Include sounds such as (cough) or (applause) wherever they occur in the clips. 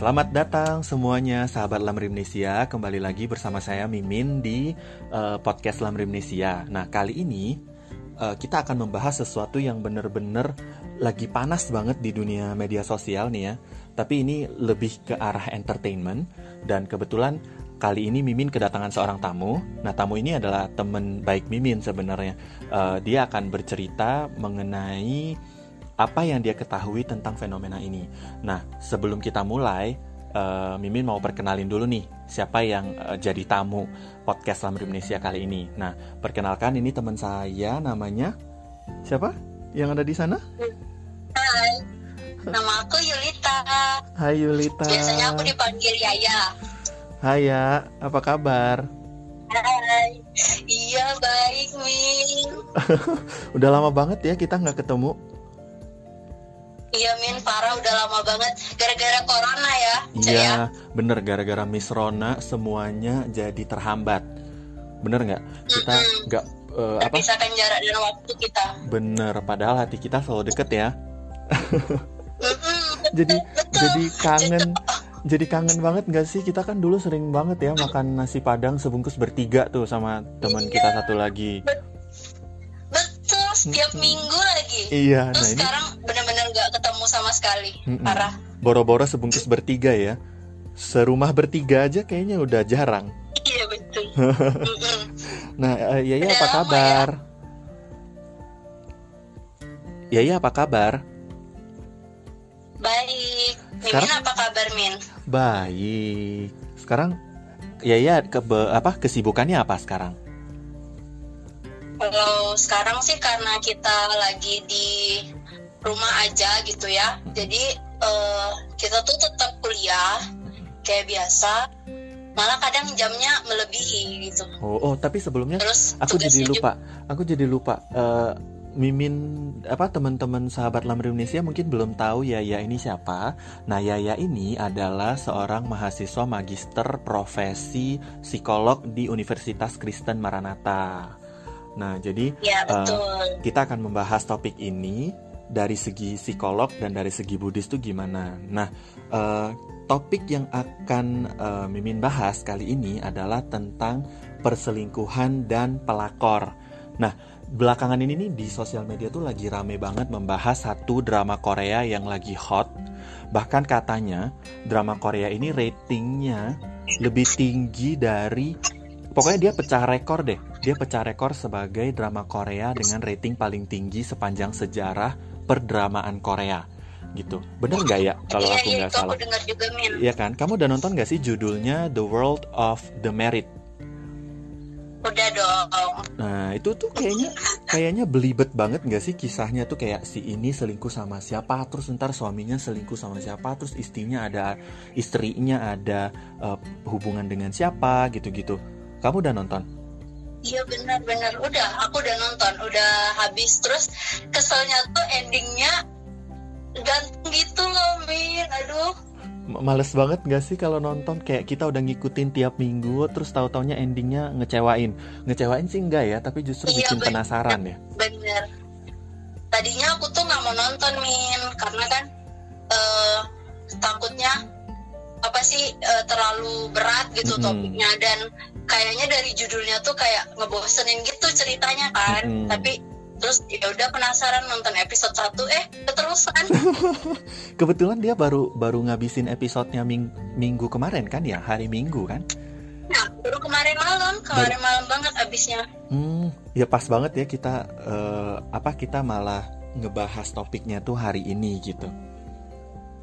Selamat datang semuanya sahabat Lamrimnesia Kembali lagi bersama saya Mimin di uh, podcast Lamrimnesia Nah kali ini uh, kita akan membahas sesuatu yang bener-bener lagi panas banget di dunia media sosial nih ya. Tapi ini lebih ke arah entertainment. Dan kebetulan kali ini Mimin kedatangan seorang tamu. Nah tamu ini adalah teman baik Mimin sebenarnya. Uh, Dia akan bercerita mengenai apa yang dia ketahui tentang fenomena ini. Nah, sebelum kita mulai, uh, Mimin mau perkenalin dulu nih siapa yang uh, jadi tamu podcast Lamri Indonesia kali ini. Nah, perkenalkan ini teman saya namanya siapa? Yang ada di sana? Hai, nama aku Yulita. Hai Yulita. Biasanya aku dipanggil Yaya. Hai ya, apa kabar? Hai, iya baik Min. (laughs) Udah lama banget ya kita nggak ketemu. Iya Min, parah udah lama banget gara-gara corona ya. Iya, ya? bener gara-gara Miss Rona semuanya jadi terhambat. Bener nggak? Kita nggak mm -hmm. uh, apa? Pisahkan jarak dan waktu kita. Bener, padahal hati kita selalu deket ya. mm -hmm, (laughs) jadi betul. jadi kangen. Jadi kangen banget gak sih? Kita kan dulu sering banget ya makan nasi padang sebungkus bertiga tuh sama teman iya. kita satu lagi. Betul, setiap minggu lagi. Iya, Terus nah sekarang benar-benar gak ketemu sama sekali. Mm-mm. Parah. Boro-boro sebungkus bertiga ya. Serumah bertiga aja kayaknya udah jarang. Iya betul. (laughs) nah, uh, Yaya apa kabar? Ya? Yaya apa kabar? Baik. Sekarang, Mimin apa kabar Min? Baik. Sekarang Yaya ke apa kesibukannya apa sekarang? Kalau sekarang sih karena kita lagi di rumah aja gitu ya. Jadi uh, kita tuh tetap kuliah kayak biasa. Malah kadang jamnya melebihi gitu. Oh, oh tapi sebelumnya Terus, aku jadi lupa. Juga. Aku jadi lupa. Uh, Mimin apa teman-teman sahabat Lamri Indonesia mungkin belum tahu Yaya ini siapa. Nah, Yaya ini adalah seorang mahasiswa magister profesi psikolog di Universitas Kristen Maranatha. Nah, jadi ya, betul. Uh, kita akan membahas topik ini dari segi psikolog dan dari segi Buddhis itu gimana. Nah, uh, topik yang akan uh, Mimin bahas kali ini adalah tentang perselingkuhan dan pelakor. Nah, belakangan ini nih di sosial media tuh lagi rame banget membahas satu drama Korea yang lagi hot. Bahkan katanya drama Korea ini ratingnya lebih tinggi dari pokoknya dia pecah rekor deh. Dia pecah rekor sebagai drama Korea dengan rating paling tinggi sepanjang sejarah perdramaan Korea gitu. Bener nggak ya kalau iya, aku iya, nggak salah? Iya kan? Kamu udah nonton gak sih judulnya The World of the Married? Udah dong. Nah itu tuh kayaknya kayaknya belibet banget gak sih kisahnya tuh kayak si ini selingkuh sama siapa terus ntar suaminya selingkuh sama siapa terus istrinya ada istrinya ada uh, hubungan dengan siapa gitu-gitu. Kamu udah nonton? Iya benar-benar. Udah aku udah nonton. Udah habis. Terus keselnya tuh endingnya gantung gitu loh Min. Aduh. Males banget gak sih kalau nonton? Kayak kita udah ngikutin tiap minggu terus tahu taunya endingnya ngecewain. Ngecewain sih enggak ya tapi justru iya, bikin bener, penasaran ya. bener tadinya aku tuh nggak mau nonton min karena kan uh, takutnya apa sih uh, terlalu berat gitu mm -hmm. topiknya. Dan kayaknya dari judulnya tuh kayak ngebosenin gitu ceritanya kan. Mm -hmm. tapi terus ya udah penasaran nonton episode 1 eh keterusan. (laughs) Kebetulan dia baru baru ngabisin episodenya ming minggu kemarin kan ya? Hari minggu kan? Nah baru kemarin malam kemarin baru... malam banget abisnya. Hmm ya pas banget ya kita uh, apa kita malah ngebahas topiknya tuh hari ini gitu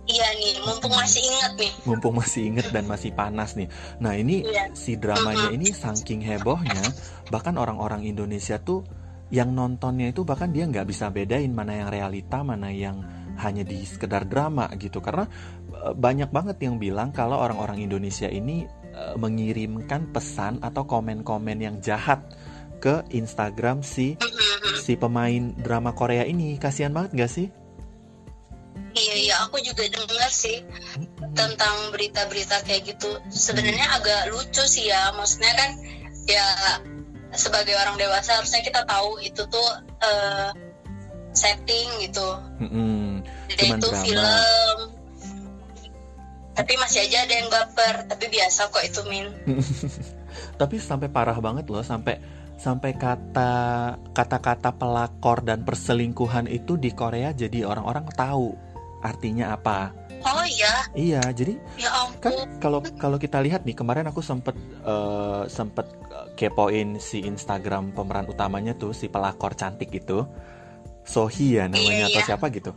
Iya nih, mumpung masih inget nih. Mumpung masih inget dan masih panas nih. Nah ini iya. si dramanya ini saking hebohnya, bahkan orang-orang Indonesia tuh yang nontonnya itu bahkan dia nggak bisa bedain mana yang realita mana yang hanya di sekedar drama gitu karena eh, banyak banget yang bilang kalau orang-orang Indonesia ini uh, mengirimkan pesan atau komen-komen yang jahat ke Instagram si si pemain drama Korea ini kasihan banget gak sih? Iya iya aku juga dengar sih tentang berita-berita kayak gitu sebenarnya agak lucu sih ya maksudnya kan ya sebagai orang dewasa harusnya kita tahu itu tuh uh, setting gitu. Mm-hmm. Jadi itu drama. film. tapi masih aja ada yang baper tapi biasa kok itu min (laughs) tapi sampai parah banget loh sampai sampai kata kata-kata pelakor dan perselingkuhan itu di Korea jadi orang-orang tahu artinya apa? Oh iya. Iya jadi ya kan ampun kalau kalau kita lihat nih kemarin aku sempet eh, sempet kepoin si Instagram pemeran utamanya tuh si pelakor cantik itu. Sohee ya namanya Iya, atau iya. siapa gitu.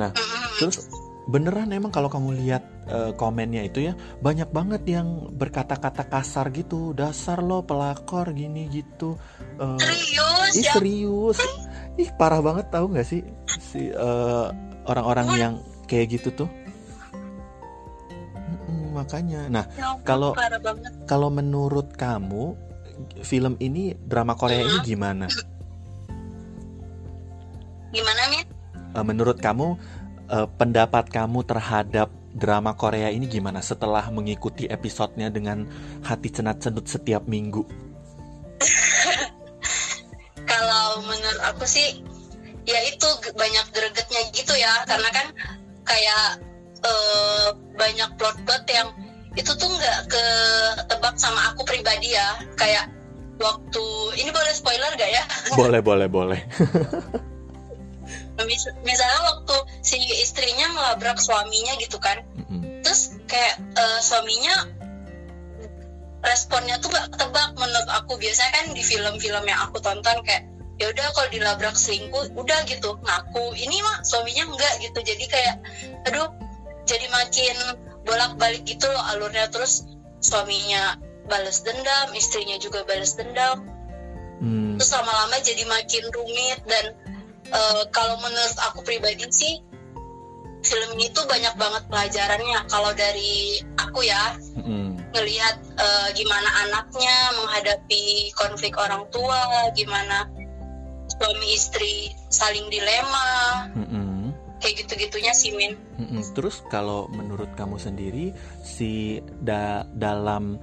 Nah Mm-mm. terus beneran emang kalau kamu lihat eh, komennya itu ya banyak banget yang berkata-kata kasar gitu. Dasar lo pelakor gini gitu. Eh, serius? ih ya serius. ih parah banget tahu nggak sih? Si eh, orang-orang yang kayak gitu tuh? Mm-mm, makanya. Nah Ya kalau- kalau menurut kamu film ini drama Korea ini gimana? Gimana min Eh, menurut kamu eh, pendapat kamu terhadap drama Korea ini gimana setelah mengikuti episodenya dengan hati cenat-cenut setiap minggu? (laughs) Kalau menurut aku sih ya itu banyak gregetnya gitu ya. Karena kan kayak eh, banyak plot-plot yang itu tuh nggak ketebak sama aku pribadi ya. Kayak waktu ini boleh spoiler gak ya? (laughs) Boleh boleh boleh. Mis- misalnya waktu si istrinya melabrak suaminya gitu kan. Mm-mm. terus kayak eh, suaminya responnya tuh gak ketebak menurut aku. Biasanya kan di film-film yang aku tonton kayak ya udah kalau dilabrak selingkuh udah gitu ngaku. Ini mah suaminya enggak gitu. Jadi kayak aduh jadi makin bolak-balik gitu loh alurnya. Terus suaminya balas dendam istrinya juga balas dendam. Hmm, terus lama-lama jadi makin rumit. Dan eh, kalau menurut aku pribadi sih film ini tuh banyak banget pelajarannya. Kalau dari aku ya mm-mm. ngelihat eh, gimana anaknya menghadapi konflik orang tua gimana suami istri saling dilema Mm-mm. kayak gitu-gitunya sih Min Mm-mm. Terus kalau menurut kamu sendiri si da- dalam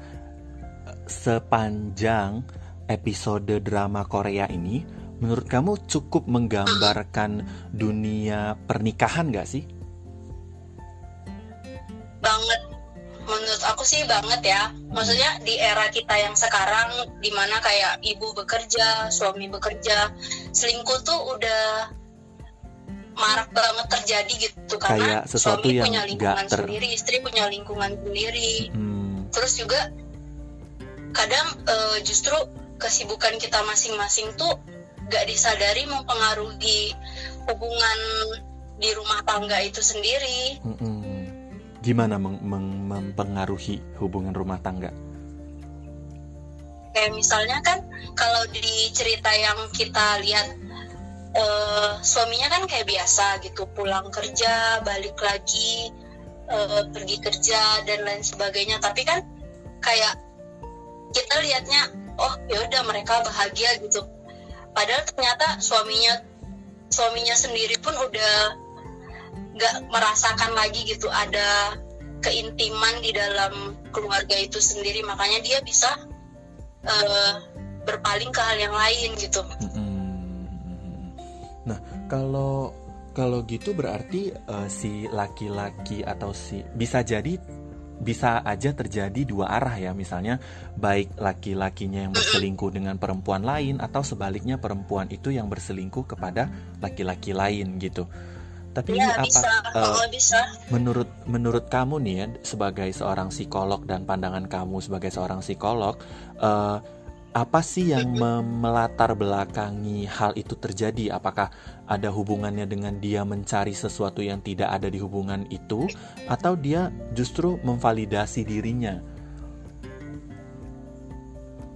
eh, sepanjang episode drama Korea ini menurut kamu cukup menggambarkan dunia pernikahan gak sih? banget menurut aku sih banget ya. Maksudnya di era kita yang sekarang di mana kayak ibu bekerja suami bekerja selingkuh tuh udah marak banget terjadi gitu. Karena Kayak sesuatu suami yang punya lingkungan ter- sendiri istri punya lingkungan sendiri. Hmm, terus juga kadang eh, justru kesibukan kita masing-masing tuh gak disadari mempengaruhi hubungan di rumah tangga itu sendiri. Mm-mm. Gimana mempengaruhi hubungan rumah tangga? kayak misalnya kan kalau di cerita yang kita lihat eh, suaminya kan kayak biasa gitu pulang kerja balik lagi eh, pergi kerja dan lain sebagainya tapi kan kayak kita lihatnya oh ya udah mereka bahagia gitu padahal ternyata suaminya suaminya sendiri pun udah nggak merasakan lagi gitu ada keintiman di dalam keluarga itu sendiri makanya dia bisa eh, berpaling ke hal yang lain gitu. Mm-mm. Nah, kalau kalau gitu berarti eh, si laki-laki atau si bisa jadi bisa aja terjadi dua arah ya, misalnya baik laki-lakinya yang berselingkuh dengan perempuan lain atau sebaliknya perempuan itu yang berselingkuh kepada laki-laki lain gitu. Tapi Ya apa? bisa, kalau bisa. menurut menurut kamu nih ya sebagai seorang psikolog dan pandangan kamu sebagai seorang psikolog eh, apa sih yang melatar belakangi hal itu terjadi? Apakah ada hubungannya dengan dia mencari sesuatu yang tidak ada di hubungan itu? Atau dia justru memvalidasi dirinya?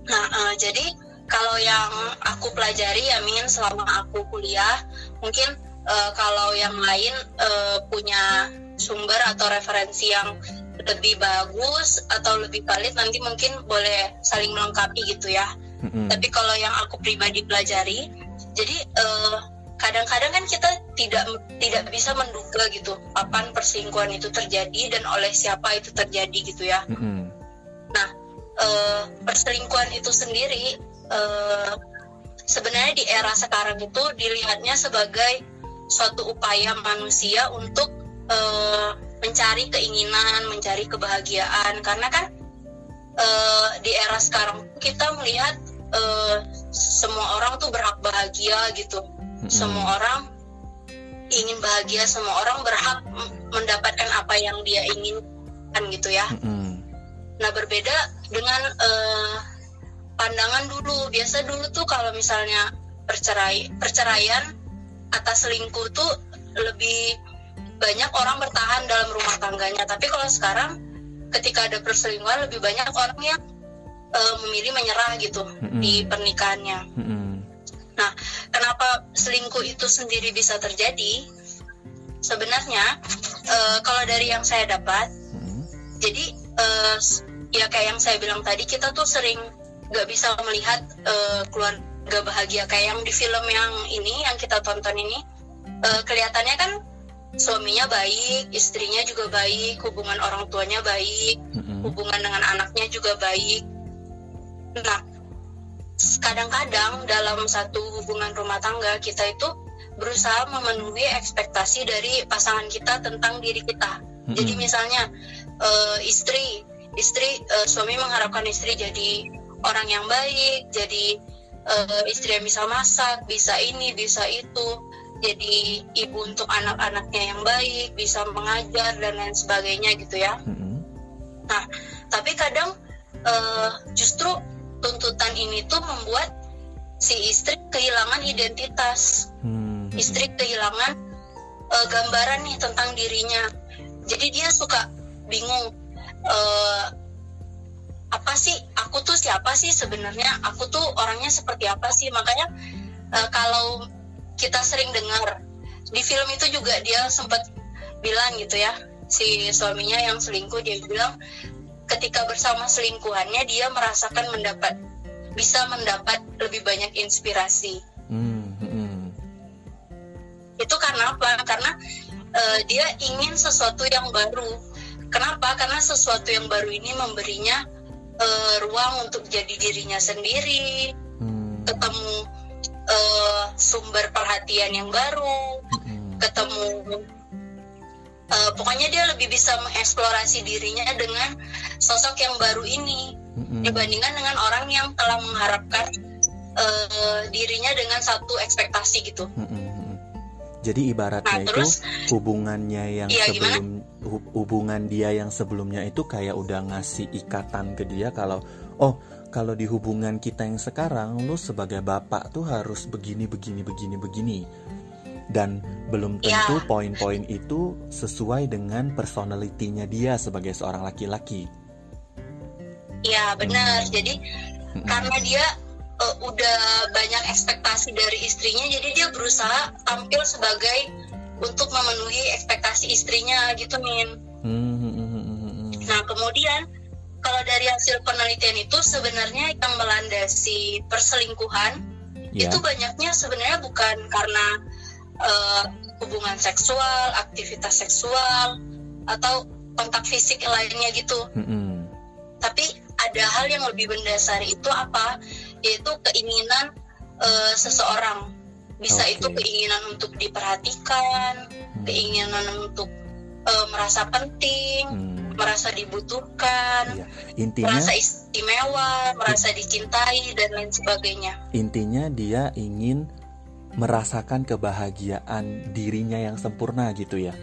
Nah, eh, jadi kalau yang aku pelajari ya Min selama aku kuliah, mungkin eh, kalau yang lain eh, punya sumber atau referensi yang lebih bagus atau lebih valid nanti mungkin boleh saling melengkapi gitu ya. Mm-mm. Tapi kalau yang aku pribadi pelajari, jadi eh, kadang-kadang kan kita tidak tidak bisa menduga gitu kapan perselingkuhan itu terjadi dan oleh siapa itu terjadi gitu ya. Mm-mm. Eh, perselingkuhan itu sendiri eh, sebenarnya di era sekarang itu dilihatnya sebagai suatu upaya manusia untuk eh, mencari keinginan mencari kebahagiaan karena kan uh, di era sekarang kita melihat uh, semua orang tuh berhak bahagia gitu mm-hmm. semua orang ingin bahagia semua orang berhak mendapatkan apa yang dia inginkan gitu ya mm-hmm. nah berbeda dengan uh, pandangan dulu biasa dulu tuh kalau misalnya percerai perceraian atas selingkuh tuh lebih banyak orang bertahan dalam rumah tangganya tapi kalau sekarang ketika ada perselingkuhan lebih banyak orang yang uh, memilih menyerah gitu mm-hmm. di pernikahannya. Mm-hmm. Nah, kenapa selingkuh itu sendiri bisa terjadi? Sebenarnya uh, kalau dari yang saya dapat, mm-hmm. jadi uh, ya kayak yang saya bilang tadi kita tuh sering nggak bisa melihat uh, keluarga bahagia kayak yang di film yang ini yang kita tonton ini uh, kelihatannya kan suaminya baik, istrinya juga baik, hubungan orang tuanya baik, mm-hmm. hubungan dengan anaknya juga baik. Nah, kadang-kadang dalam satu hubungan rumah tangga kita itu berusaha memenuhi ekspektasi dari pasangan kita tentang diri kita. Mm-hmm. Jadi misalnya uh, istri, istri uh, suami mengharapkan istri jadi orang yang baik, jadi uh, istri yang bisa masak, bisa ini, bisa itu jadi ibu untuk anak-anaknya yang baik, bisa mengajar dan lain sebagainya gitu ya. Mm-hmm. Nah, tapi kadang uh, justru tuntutan ini tuh membuat si istri kehilangan identitas, mm-hmm. istri kehilangan uh, gambaran nih tentang dirinya. Jadi dia suka bingung. Uh, apa sih aku tuh siapa sih sebenarnya? Aku tuh orangnya seperti apa sih? Makanya uh, kalau kita sering dengar di film itu juga dia sempat bilang gitu ya si suaminya yang selingkuh dia bilang ketika bersama selingkuhannya dia merasakan mendapat bisa mendapat lebih banyak inspirasi. Hmm, hmm. itu karena apa? Karena uh, dia ingin sesuatu yang baru. Kenapa? Karena sesuatu yang baru ini memberinya uh, ruang untuk jadi dirinya sendiri hmm. ketemu uh, sumber perhatian yang baru, mm-hmm. ketemu uh, pokoknya dia lebih bisa mengeksplorasi dirinya dengan sosok yang baru ini mm-hmm. dibandingkan dengan orang yang telah mengharapkan uh, dirinya dengan satu ekspektasi gitu. Mm-hmm. Jadi ibaratnya nah, terus, itu hubungannya yang iya, sebelum gimana? Hubungan dia yang sebelumnya itu kayak udah ngasih ikatan ke dia kalau oh kalau di hubungan kita yang sekarang lu sebagai bapak tuh harus begini begini begini begini dan belum tentu ya. poin-poin itu sesuai dengan personalitinya dia sebagai seorang laki-laki. Ya benar. Hmm. Jadi hmm. karena dia uh, udah banyak ekspektasi dari istrinya, jadi dia berusaha tampil sebagai untuk memenuhi ekspektasi istrinya gitu min. Hmm. hmm, hmm, nah kemudian kalau dari hasil penelitian itu sebenarnya yang melandasi perselingkuhan yeah. itu banyaknya sebenarnya bukan karena uh, hubungan seksual, aktivitas seksual atau kontak fisik lainnya gitu. -hmm. Tapi ada hal yang lebih mendasar itu apa? Yaitu keinginan uh, seseorang. Bisa okay. itu keinginan untuk diperhatikan, hmm. keinginan untuk uh, merasa penting. Hmm merasa dibutuhkan, iya. intinya merasa istimewa, merasa dicintai dan lain sebagainya. Intinya dia ingin merasakan kebahagiaan dirinya yang sempurna gitu ya.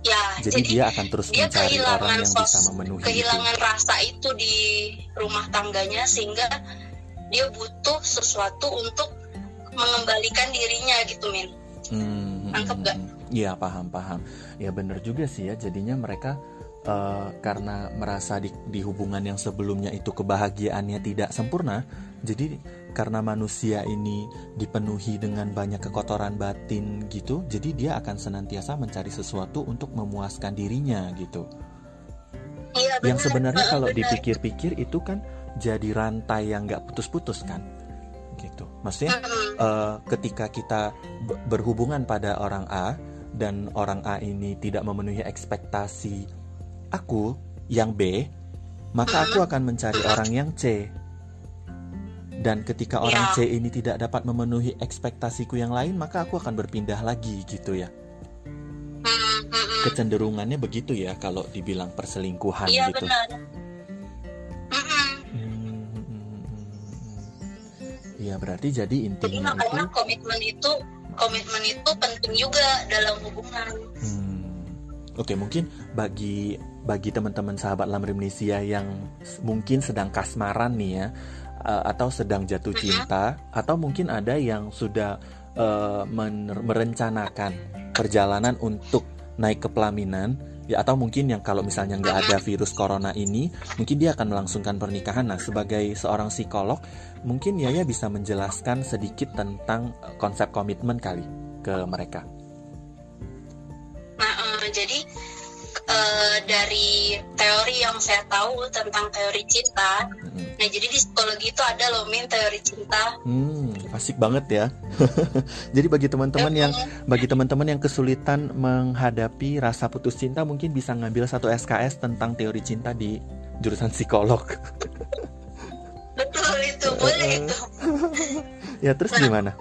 Ya, jadi, jadi dia akan terus dia mencari orang yang sos, bisa memenuhi kehilangan itu. rasa itu di rumah tangganya sehingga dia butuh sesuatu untuk mengembalikan dirinya gitu, Min. Hmm, Angkep gak? Iya paham paham. Ya bener juga sih ya. Jadinya mereka uh, karena merasa di, di hubungan yang sebelumnya itu kebahagiaannya tidak sempurna. Jadi karena manusia ini dipenuhi dengan banyak kekotoran batin gitu, jadi dia akan senantiasa mencari sesuatu untuk memuaskan dirinya gitu. Iya, benar, yang sebenarnya kalau dipikir-pikir itu kan jadi rantai yang nggak putus-putus kan gitu. Maksudnya uh, ketika kita berhubungan pada orang A, dan orang A ini tidak memenuhi ekspektasi aku yang B, maka aku akan mencari orang yang C. Dan ketika orang ya. C ini tidak dapat memenuhi ekspektasiku yang lain, maka aku akan berpindah lagi gitu ya. kecenderungannya begitu ya kalau dibilang perselingkuhan iya gitu. benar Iya berarti jadi jadi intinya makanya itu komitmen itu komitmen itu penting juga dalam hubungan Hmm. Oke, mungkin bagi bagi teman-teman sahabat Lamrimnesia yang mungkin sedang kasmaran nih ya, eh, atau sedang jatuh cinta, atau mungkin ada yang sudah men- merencanakan perjalanan untuk naik ke pelaminan, ya atau mungkin yang kalau misalnya nggak ada virus corona ini, mungkin dia akan melangsungkan pernikahan. Nah, sebagai seorang psikolog, mungkin Yaya bisa menjelaskan sedikit tentang eh, konsep komitmen kali ke mereka. Nah, eh, jadi eh, dari teori yang saya tahu tentang teori cinta, Mm-mm. nah jadi di psikologi itu ada loh min teori cinta. Hmm, asik banget ya. (laughs) Jadi bagi teman-teman yang bagi teman-teman yang kesulitan menghadapi rasa putus cinta mungkin bisa ngambil satu SKS tentang teori cinta di jurusan psikolog. Betul itu, boleh Eh. (laughs) itu. ya terus gimana?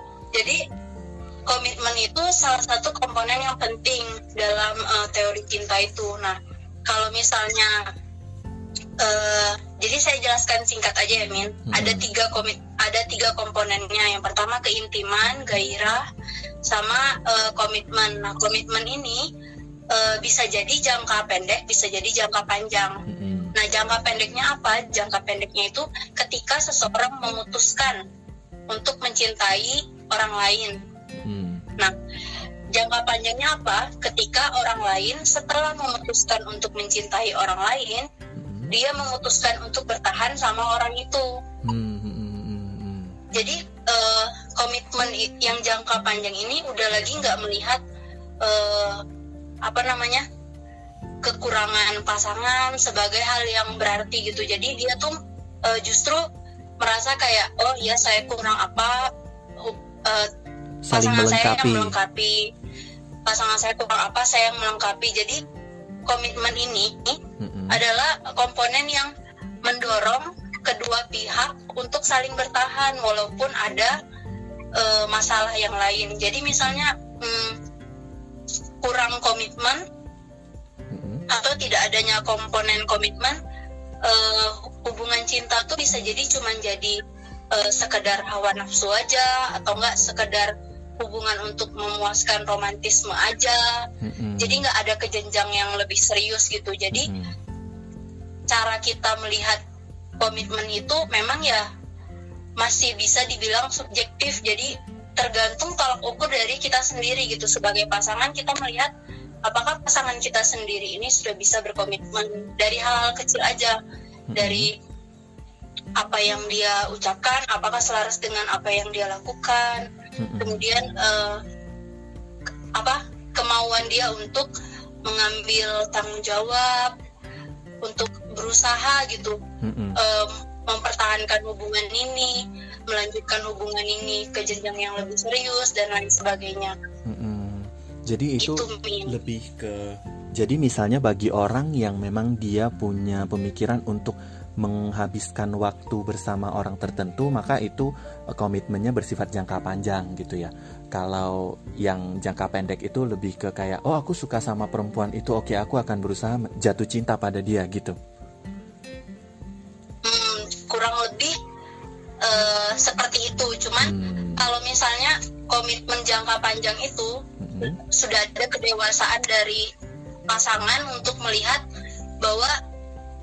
Itu salah satu komponen yang penting dalam eh, teori cinta itu. Nah, kalau misalnya eh, jadi saya jelaskan singkat aja ya Min. Mhm. Ada tiga komit ada tiga komponennya. Yang pertama keintiman, gairah, sama eh, komitmen. Nah, komitmen ini eh, bisa jadi jangka pendek, bisa jadi jangka panjang. Mm-mm. Nah, jangka pendeknya apa? Jangka pendeknya itu ketika seseorang memutuskan untuk mencintai orang lain. Hmm. Jangka panjangnya apa? Ketika orang lain setelah memutuskan untuk mencintai orang lain, Mm-mm. dia memutuskan untuk bertahan sama orang itu. Hmm, hmm, hmm, hmm, hmm. Jadi eh, komitmen yang jangka panjang ini udah lagi nggak melihat eh, apa namanya kekurangan pasangan sebagai hal yang berarti gitu. Jadi dia tuh eh, justru merasa kayak oh ya saya kurang apa eh, Saling pasangan saya melengkapi. yang melengkapi pasangan saya kurang apa saya yang melengkapi jadi komitmen ini Mm-mm. adalah komponen yang mendorong kedua pihak untuk saling bertahan walaupun ada eh, masalah yang lain jadi misalnya hmm, kurang komitmen atau tidak adanya komponen komitmen eh, hubungan cinta tuh bisa jadi cuman jadi eh, sekedar hawa nafsu aja atau enggak sekedar hubungan untuk memuaskan romantisme aja Mm-mm. jadi nggak ada kejenjang yang lebih serius gitu jadi Mm-mm. cara kita melihat komitmen itu memang ya masih bisa dibilang subjektif jadi tergantung tolak ukur dari kita sendiri gitu sebagai pasangan kita melihat apakah pasangan kita sendiri ini sudah bisa berkomitmen dari hal-hal kecil aja Mm-mm. dari apa yang dia ucapkan apakah selaras dengan apa yang dia lakukan Mm-mm. kemudian ke- apa kemauan dia untuk mengambil tanggung jawab untuk berusaha gitu Mm-mm. em, mempertahankan hubungan ini melanjutkan hubungan ini ke jenjang yang lebih serius dan lain sebagainya Mm-mm. Jadi itu itu Min. lebih ke jadi misalnya bagi orang yang memang dia punya pemikiran untuk menghabiskan waktu bersama orang tertentu maka itu eh, komitmennya bersifat jangka panjang gitu ya. Kalau yang jangka pendek itu lebih ke kayak oh aku suka sama perempuan itu oke aku akan berusaha jatuh cinta pada dia gitu. Hmm, kurang lebih eh, seperti itu. Cuman Hmm, kalau misalnya komitmen jangka panjang itu mm-mm, sudah ada kedewasaan dari pasangan untuk melihat bahwa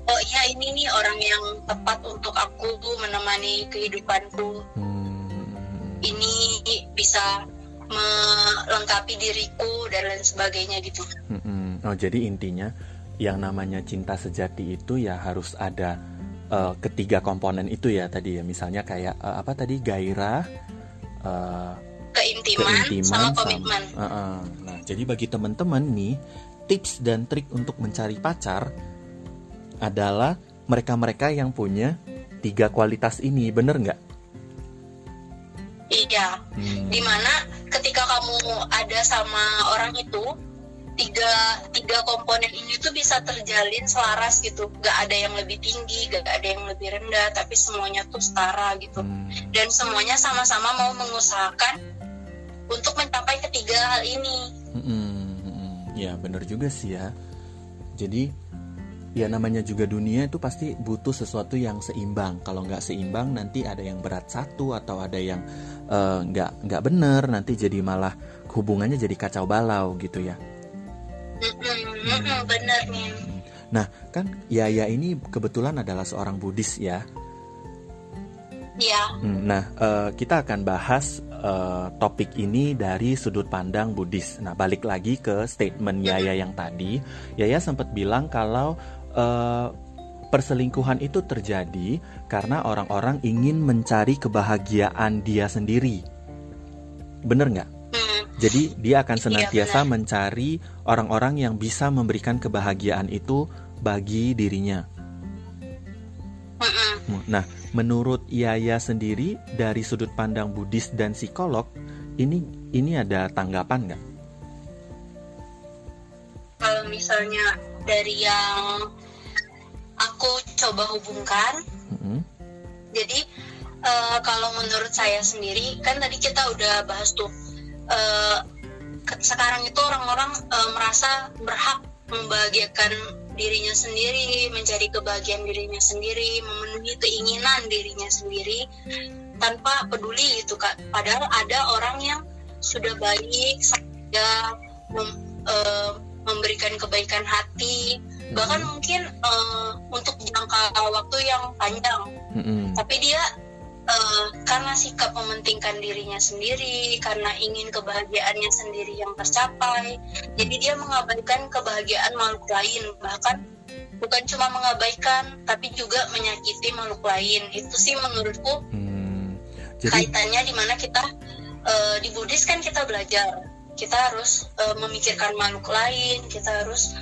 oh iya ini nih orang yang tepat untuk aku menemani kehidupanku. Hmm, ini bisa melengkapi diriku dan lain sebagainya gitu. Mm-mm. oh jadi intinya yang namanya cinta sejati itu ya harus ada eh, ketiga komponen itu ya tadi ya. Misalnya kayak eh, apa tadi? Gairah eh, keintiman, keintiman sama sama- komitmen. Heeh. Nah, jadi bagi teman-teman nih, tips dan trik untuk mencari pacar adalah mereka-mereka yang punya tiga kualitas ini, bener nggak? iya Hmm. di mana ketika kamu ada sama orang itu tiga tiga komponen ini tuh bisa terjalin selaras gitu gak ada yang lebih tinggi gak ada yang lebih rendah tapi semuanya tuh setara gitu Hmm. dan semuanya sama-sama mau mengusahakan untuk mencapai ketiga hal ini Mm-mm, mm-mm. Ya bener juga sih ya. Jadi ya namanya juga dunia itu pasti butuh sesuatu yang seimbang. Kalau nggak seimbang nanti ada yang berat satu atau ada yang uh, nggak nggak bener nanti jadi malah hubungannya jadi kacau balau gitu ya. Hmm. Bener nih. Nah kan Yaya ini kebetulan adalah seorang Buddhis ya. Iya. Nah uh, kita akan bahas uh, topik ini dari sudut pandang Buddhis. Nah, balik lagi ke statement Yaya yang tadi, Yaya sempat bilang kalau uh, perselingkuhan itu terjadi karena orang-orang ingin mencari kebahagiaan dia sendiri. Bener nggak? Hmm. Jadi dia akan senantiasa iya, mencari orang-orang yang bisa memberikan kebahagiaan itu bagi dirinya. Hmm. Nah, menurut Yaya sendiri dari sudut pandang Buddhis dan psikolog, ini ini ada tanggapan nggak? Kalau misalnya dari yang aku coba hubungkan, Mm-hmm. jadi uh, kalau menurut saya sendiri kan tadi kita udah bahas tuh uh, ke- sekarang itu orang-orang uh, merasa berhak membahagiakan dirinya sendiri, mencari kebahagiaan dirinya sendiri, memenuhi keinginan dirinya sendiri tanpa peduli gitu kak. Padahal ada orang yang sudah baik, sudah mem- eh, memberikan kebaikan hati, bahkan mungkin eh, untuk jangka waktu yang panjang. Mm-mm. Tapi dia eh, karena sikap mementingkan dirinya sendiri, karena ingin kebahagiaannya sendiri yang tercapai, jadi dia mengabaikan kebahagiaan makhluk lain, bahkan bukan cuma mengabaikan, tapi juga menyakiti makhluk lain. Itu sih menurutku Hmm. Jadi kaitannya di mana kita eh, di Buddhis kan kita belajar, kita harus eh, memikirkan makhluk lain, kita harus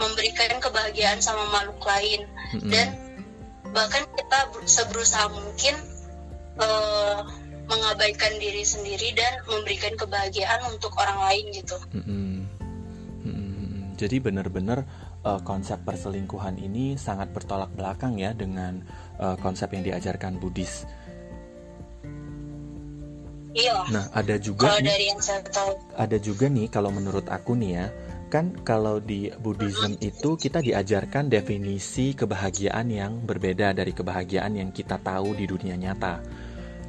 memberikan kebahagiaan sama makhluk lain mm-mm. dan bahkan kita ber- seberusaha mungkin eh, mengabaikan diri sendiri dan memberikan kebahagiaan untuk orang lain gitu. Mm-mm. Jadi benar-benar uh, konsep perselingkuhan ini sangat bertolak belakang ya dengan uh, konsep yang diajarkan Buddhis. Iya. Nah, ada juga Kalau nih, dari yang saya tahu, ada juga nih kalau menurut aku nih ya, kan kalau di Buddhism itu kita diajarkan definisi kebahagiaan yang berbeda dari kebahagiaan yang kita tahu di dunia nyata.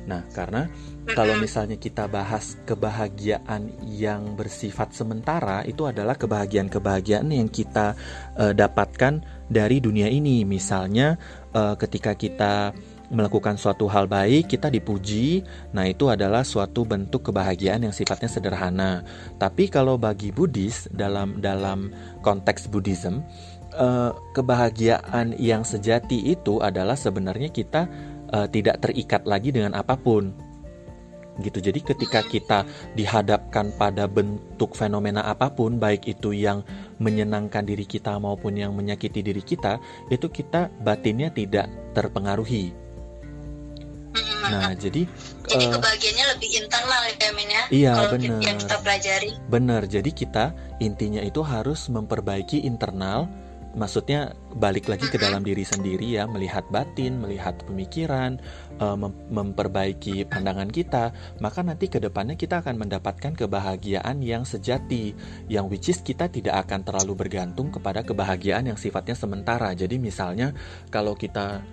Nah, karena kalau misalnya kita bahas kebahagiaan yang bersifat sementara itu adalah kebahagiaan-kebahagiaan yang kita eh, dapatkan dari dunia ini. Misalnya eh, ketika kita melakukan suatu hal baik, kita dipuji. Nah, itu adalah suatu bentuk kebahagiaan yang sifatnya sederhana. Tapi kalau bagi Buddhis dalam dalam konteks Buddhism, eh, kebahagiaan yang sejati itu adalah sebenarnya kita eh, tidak terikat lagi dengan apa pun. Gitu. Jadi ketika kita dihadapkan pada bentuk fenomena apa pun, baik itu yang menyenangkan diri kita maupun yang menyakiti diri kita, itu kita batinnya tidak terpengaruhi. Nah, jadi jadi eh, kebahagiaannya lebih internal ya Min ya. Iya, bener. yang kita pelajari. Benar, jadi kita intinya itu harus memperbaiki internal, maksudnya balik lagi ke dalam diri sendiri ya, melihat batin, melihat pemikiran, eh, mem- memperbaiki pandangan kita, maka nanti ke depannya kita akan mendapatkan kebahagiaan yang sejati, yang which is kita tidak akan terlalu bergantung kepada kebahagiaan yang sifatnya sementara. Jadi misalnya kalau kita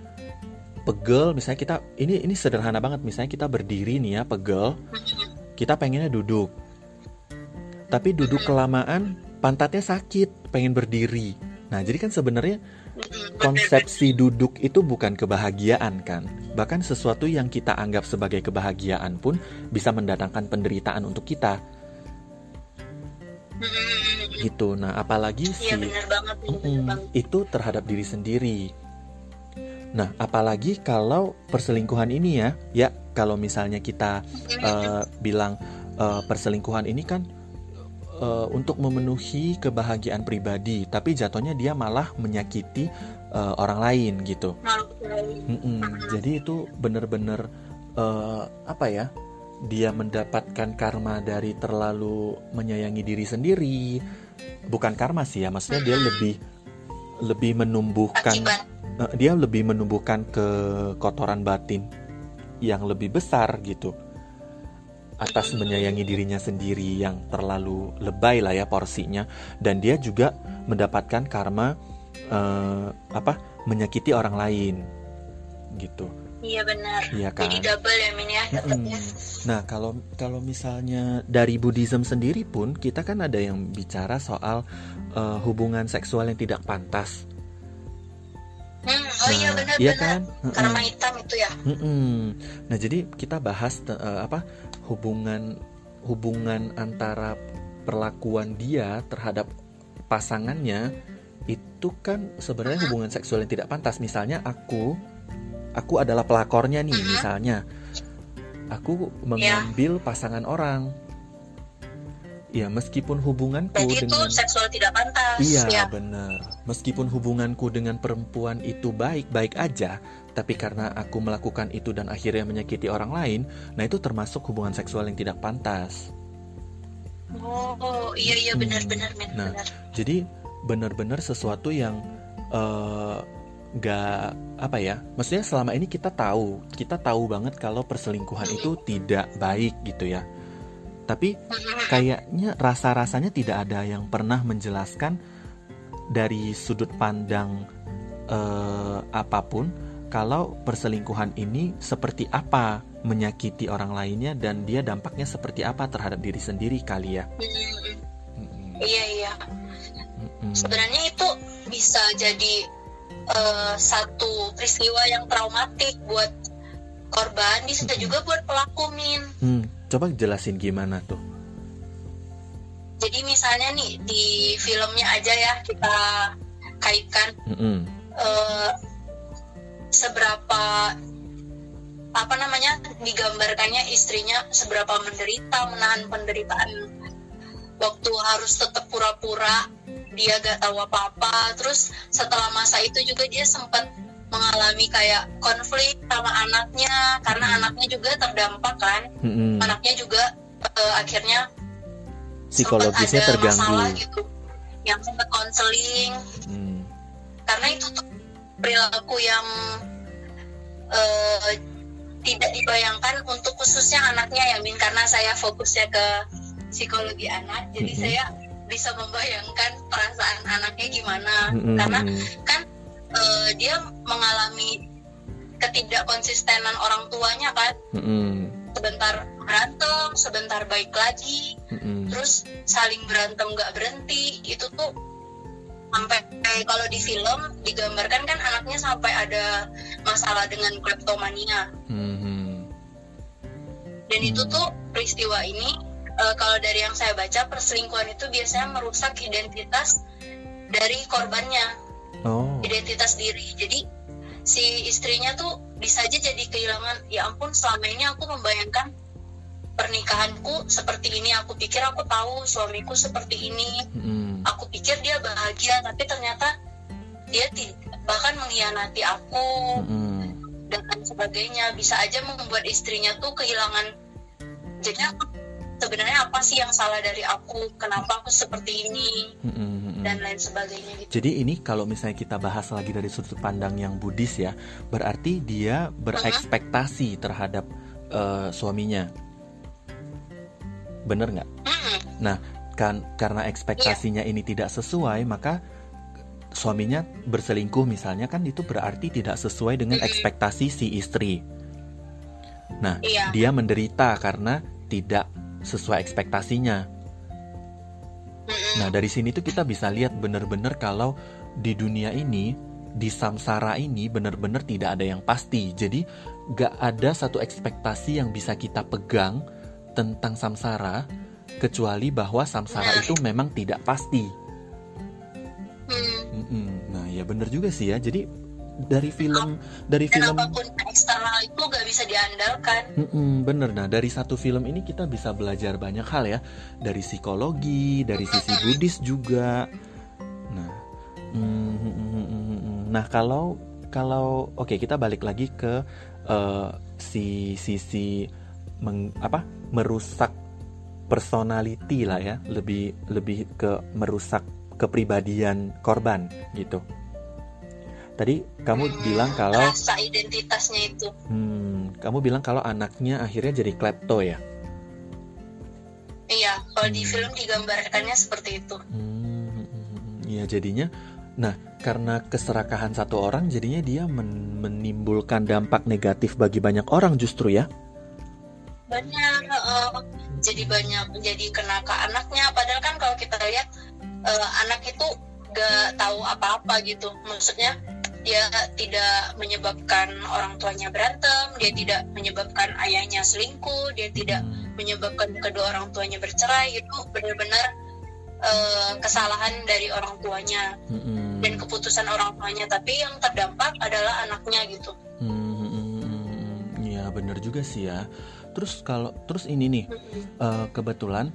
pegel, misalnya kita ini ini sederhana banget, misalnya kita berdiri nih ya, pegel, kita pengennya duduk. Tapi duduk kelamaan, pantatnya sakit, pengen berdiri. Nah, jadi kan sebenarnya konsepsi duduk itu bukan kebahagiaan kan. Bahkan sesuatu yang kita anggap sebagai kebahagiaan pun bisa mendatangkan penderitaan untuk kita gitu. Nah, apalagi si benar banget, Min, benar Mm-mm, banget. itu terhadap diri sendiri. Nah, apalagi kalau perselingkuhan ini ya, ya kalau misalnya kita eh, bilang eh, perselingkuhan ini kan eh, untuk memenuhi kebahagiaan pribadi, tapi jatuhnya dia malah menyakiti eh, orang lain gitu. Lain. Mm-mm. Jadi itu bener-bener eh, apa ya? Dia mendapatkan karma dari terlalu menyayangi diri sendiri. Bukan karma sih ya, maksudnya dia lebih lebih menumbuhkan. Eh, dia lebih menumbuhkan kekotoran batin yang lebih besar gitu. atas menyayangi dirinya sendiri yang terlalu lebay lah ya porsinya. Dan dia juga mendapatkan karma uh, apa menyakiti orang lain gitu. Iya benar. Iya kan? Jadi double ya min ya. Dapetnya nah kalau kalau misalnya dari Buddhism sendiri pun kita kan ada yang bicara soal uh, hubungan seksual yang tidak pantas Hmm, oh iya Nah, benar iya benar. kan? Karma Mm-mm. hitam itu ya. Mm-mm. Nah, jadi kita bahas eh, apa hubungan hubungan antara perlakuan dia terhadap pasangannya itu kan sebenarnya Mhm. hubungan seksual yang tidak pantas. Misalnya aku aku adalah pelakornya nih, Mhm. misalnya aku mengambil pasangan orang. Ya, meskipun hubunganku Berarti itu dengan seksual tidak pantas. Iya ya. benar. Meskipun hubunganku dengan perempuan itu baik-baik aja, tapi karena aku melakukan itu dan akhirnya menyakiti orang lain, nah itu termasuk hubungan seksual yang tidak pantas. Oh iya iya Hmm. benar Nah. benar. Jadi benar-benar sesuatu yang eh, nggak apa ya? Maksudnya selama ini kita tahu, kita tahu banget kalau perselingkuhan itu tidak baik gitu ya. Tapi kayaknya rasa-rasanya tidak ada yang pernah menjelaskan dari sudut pandang eh, apa pun kalau perselingkuhan ini seperti apa menyakiti orang lainnya dan dia dampaknya seperti apa terhadap diri sendiri kali ya. Hmm, Mm-mm. Iya iya. Mm-mm. Sebenarnya itu bisa jadi eh, satu peristiwa yang traumatik buat korban, bisa Mhm. juga buat pelaku Min. Hmm, coba jelasin gimana tuh? Jadi misalnya nih di filmnya aja ya kita kaitkan Mm-mm. eh, seberapa apa namanya digambarkannya istrinya seberapa menderita menahan penderitaan waktu harus tetap pura-pura dia gak tahu apa-apa terus setelah masa itu juga dia sempat mengalami kayak konflik sama anaknya karena anaknya juga terdampak kan Mm-mm. anaknya juga eh, akhirnya Psikologisnya ada masalah terganggu. gitu yang sempat konseling Hmm. karena itu tuh perilaku yang eh, tidak dibayangkan untuk khususnya anaknya ya Min karena saya fokusnya ke psikologi anak jadi Mhm. saya bisa membayangkan perasaan anaknya gimana Mm-mm. karena kan eh, dia mengalami ketidakkonsistenan orang tuanya kan Mm-mm. sebentar berantem sebentar baik lagi Mm-mm. terus saling berantem nggak berhenti itu tuh sampai kalau di film digambarkan kan anaknya sampai ada masalah dengan kleptomania Mhm. dan itu Hmm. tuh peristiwa ini eh, kalau dari yang saya baca perselingkuhan itu biasanya merusak identitas dari korbannya Oh. identitas diri. Jadi si istrinya tuh bisa aja jadi kehilangan ya ampun selama ini aku membayangkan pernikahanku seperti ini. Aku pikir aku tahu suamiku seperti ini. Mm-mm. aku pikir dia bahagia tapi ternyata dia bahkan mengkhianati aku Mm-mm. dan lain sebagainya. Bisa aja membuat istrinya tuh kehilangan jadi aku- sebenarnya apa sih yang salah dari aku? Kenapa aku seperti ini Mm-mm. dan lain sebagainya gitu Jadi ini kalau misalnya kita bahas lagi dari sudut pandang yang Buddhis ya, berarti dia berekspektasi terhadap eh, suaminya. Bener nggak? Mm-mm. Kan karena ekspektasinya ini tidak sesuai, maka suaminya berselingkuh misalnya kan itu berarti tidak sesuai dengan Mm-mm. ekspektasi si istri. Nah, iya dia menderita karena tidak sesuai ekspektasinya. Nah, dari sini tuh kita bisa lihat benar-benar kalau di dunia ini, di samsara ini benar-benar tidak ada yang pasti. Jadi, gak ada satu ekspektasi yang bisa kita pegang tentang samsara, kecuali bahwa samsara Nah. itu memang tidak pasti. Hmm. Mm-mm. Nah, ya benar juga sih ya. Jadi dari film, dari dan film, apa pun eksternal itu gak bisa diandalkan Mm-mm, bener. Nah, dari satu film ini kita bisa belajar banyak hal ya, dari psikologi, dari sisi Buddhis juga. Nah, mm, mm, mm, mm, mm, mm. nah kalau kalau oke kita balik lagi ke eh, si sisi meng- apa merusak personality lah ya, lebih lebih ke merusak kepribadian korban gitu. Tadi kamu Hmm, bilang kalau rasa identitasnya itu. Hmm, kamu bilang kalau anaknya akhirnya jadi klepto ya? iya kalau di film digambarkannya seperti itu. Hmm, Iya jadinya, nah karena keserakahan satu orang jadinya dia men- menimbulkan dampak negatif bagi banyak orang justru ya. banyak eh, jadi banyak jadi kena ke anaknya. Padahal kan kalau kita lihat eh, anak itu gak tahu apa-apa gitu. Maksudnya dia tidak menyebabkan orang tuanya berantem dia tidak menyebabkan ayahnya selingkuh dia tidak menyebabkan kedua orang tuanya bercerai itu benar-benar eh, kesalahan dari orang tuanya dan keputusan orang tuanya tapi yang terdampak adalah anaknya gitu. Iya bener juga sih ya. Terus kalau terus ini nih eh, kebetulan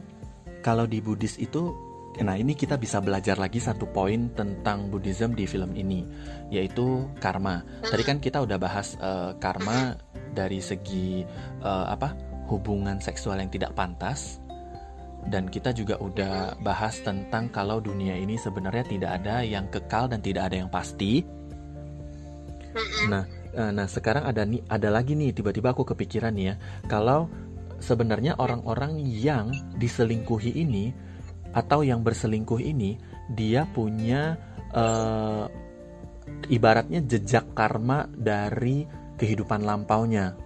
kalau di Buddhis itu, nah ini kita bisa belajar lagi satu poin tentang Buddhism di film ini, yaitu karma. Tadi kan kita udah bahas eh, karma dari segi eh, apa hubungan seksual yang tidak pantas. Dan kita juga udah bahas tentang kalau dunia ini sebenarnya tidak ada yang kekal dan tidak ada yang pasti. Nah, eh, nah sekarang ada nih, ada lagi nih tiba-tiba aku kepikiran nih ya, kalau sebenarnya orang-orang yang diselingkuhi ini atau yang berselingkuh ini dia punya eh, ibaratnya jejak karma dari kehidupan lampaunya.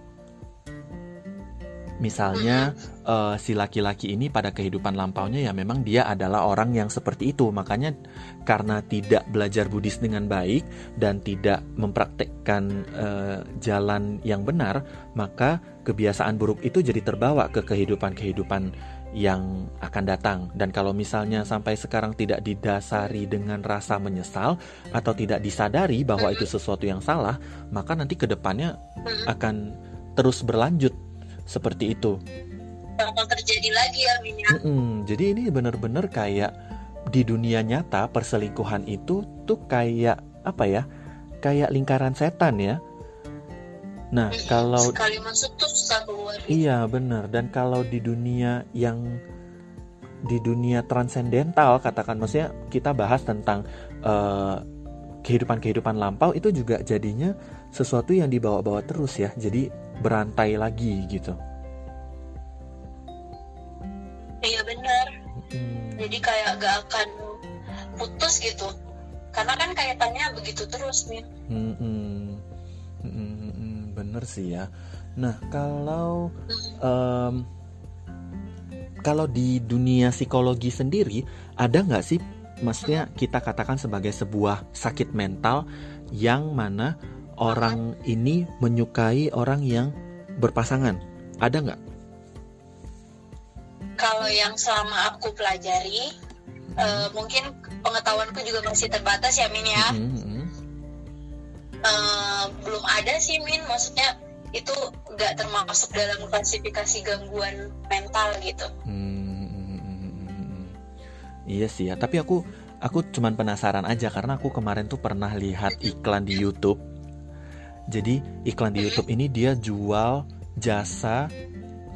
Misalnya eh, si laki-laki ini pada kehidupan lampaunya ya memang dia adalah orang yang seperti itu. Makanya karena tidak belajar Buddhis dengan baik dan tidak mempraktekkan eh, jalan yang benar, maka kebiasaan buruk itu jadi terbawa ke kehidupan-kehidupan yang akan datang. Dan kalau misalnya sampai sekarang tidak didasari dengan rasa menyesal atau tidak disadari bahwa itu sesuatu yang salah, maka nanti ke depannya akan terus berlanjut seperti itu. bakal terjadi lagi ya Min ya Mm-mm, jadi ini benar-benar kayak di dunia nyata perselingkuhan itu tuh kayak apa ya? Kayak lingkaran setan ya. Nah, Mm-mm. kalau sekali masuk tuh susah keluar iya benar dan kalau di dunia yang di dunia transendental katakan maksudnya kita bahas tentang eh, kehidupan-kehidupan lampau itu juga jadinya sesuatu yang dibawa-bawa terus ya. Jadi berantai lagi gitu. iya benar Hmm. jadi kayak gak akan putus gitu karena kan kaitannya begitu terus Min Mm-mm. Mm-mm, bener sih ya. Nah kalau em, kalau di dunia psikologi sendiri ada nggak sih, maksudnya kita katakan sebagai sebuah sakit mental yang mana orang ini menyukai orang yang berpasangan, ada nggak? kalau yang selama aku pelajari eh, mungkin pengetahuanku juga masih terbatas ya Min ya Mm-mm. Belum ada sih Min maksudnya itu gak termasuk dalam klasifikasi gangguan mental gitu Hmm, Iya sih ya, tapi aku aku cuman penasaran aja karena aku kemarin tuh pernah lihat iklan di YouTube. Jadi iklan di YouTube ini dia jual jasa